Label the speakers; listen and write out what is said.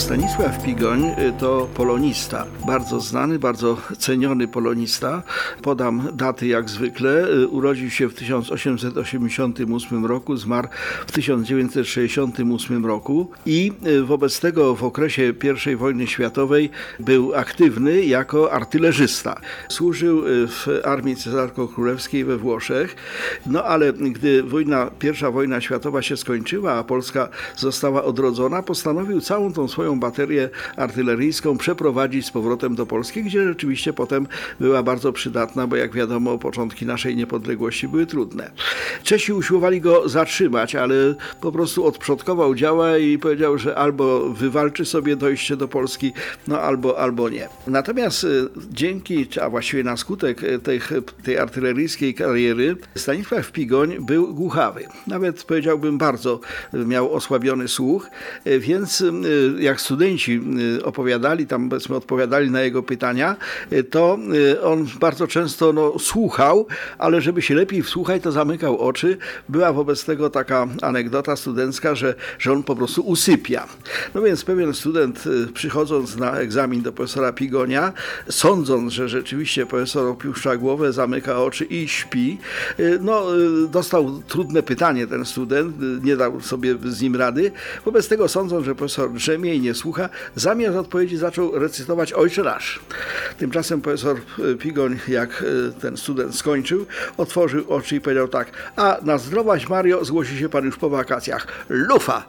Speaker 1: Stanisław Pigoń y, to polonista, bardzo znany, bardzo ceniony polonista. Podam daty jak zwykle. Y, Urodził się w 1888 roku, zmarł w 1968 roku i y, wobec tego w okresie I wojny światowej był aktywny jako artylerzysta. Służył w armii cesarko-królewskiej we Włoszech, no ale gdy wojna, pierwsza wojna światowa się skończyła, a Polska została odrodzona, postanowił całą tą swoją baterię artyleryjską przeprowadzić z powrotem do Polski, gdzie rzeczywiście potem była bardzo przydatna, bo jak wiadomo, początki naszej niepodległości były trudne. Czesi usiłowali go zatrzymać, ale po prostu odprzodkował działa i powiedział, że albo wywalczy sobie dojście do Polski, no albo, albo nie. Natomiast y, dzięki, a właściwie na skutek y, tej, tej artyleryjskiej kariery, Stanisław Pigoń był głuchawy. Nawet powiedziałbym bardzo miał osłabiony słuch, y, więc y, jak studenci y, opowiadali, tam powiedzmy odpowiadali na jego pytania, y, to y, on bardzo często no, słuchał, ale żeby się lepiej wsłuchać, to zamykał oczy. Była wobec tego taka anegdota studencka, że, że on po prostu usypia. No więc pewien student przychodząc na egzamin do profesora Pigonia, sądząc, że rzeczywiście profesor opuszcza głowę, zamyka oczy i śpi, no dostał trudne pytanie ten student, nie dał sobie z nim rady. Wobec tego sądząc, że profesor drzemie nie słucha, zamiast odpowiedzi zaczął recytować Ojcze Nasz. Tymczasem profesor y, Pigoń, jak y, ten student skończył, otworzył oczy i powiedział tak, a na zdrowaś Mario zgłosi się pan już po wakacjach. Lufa!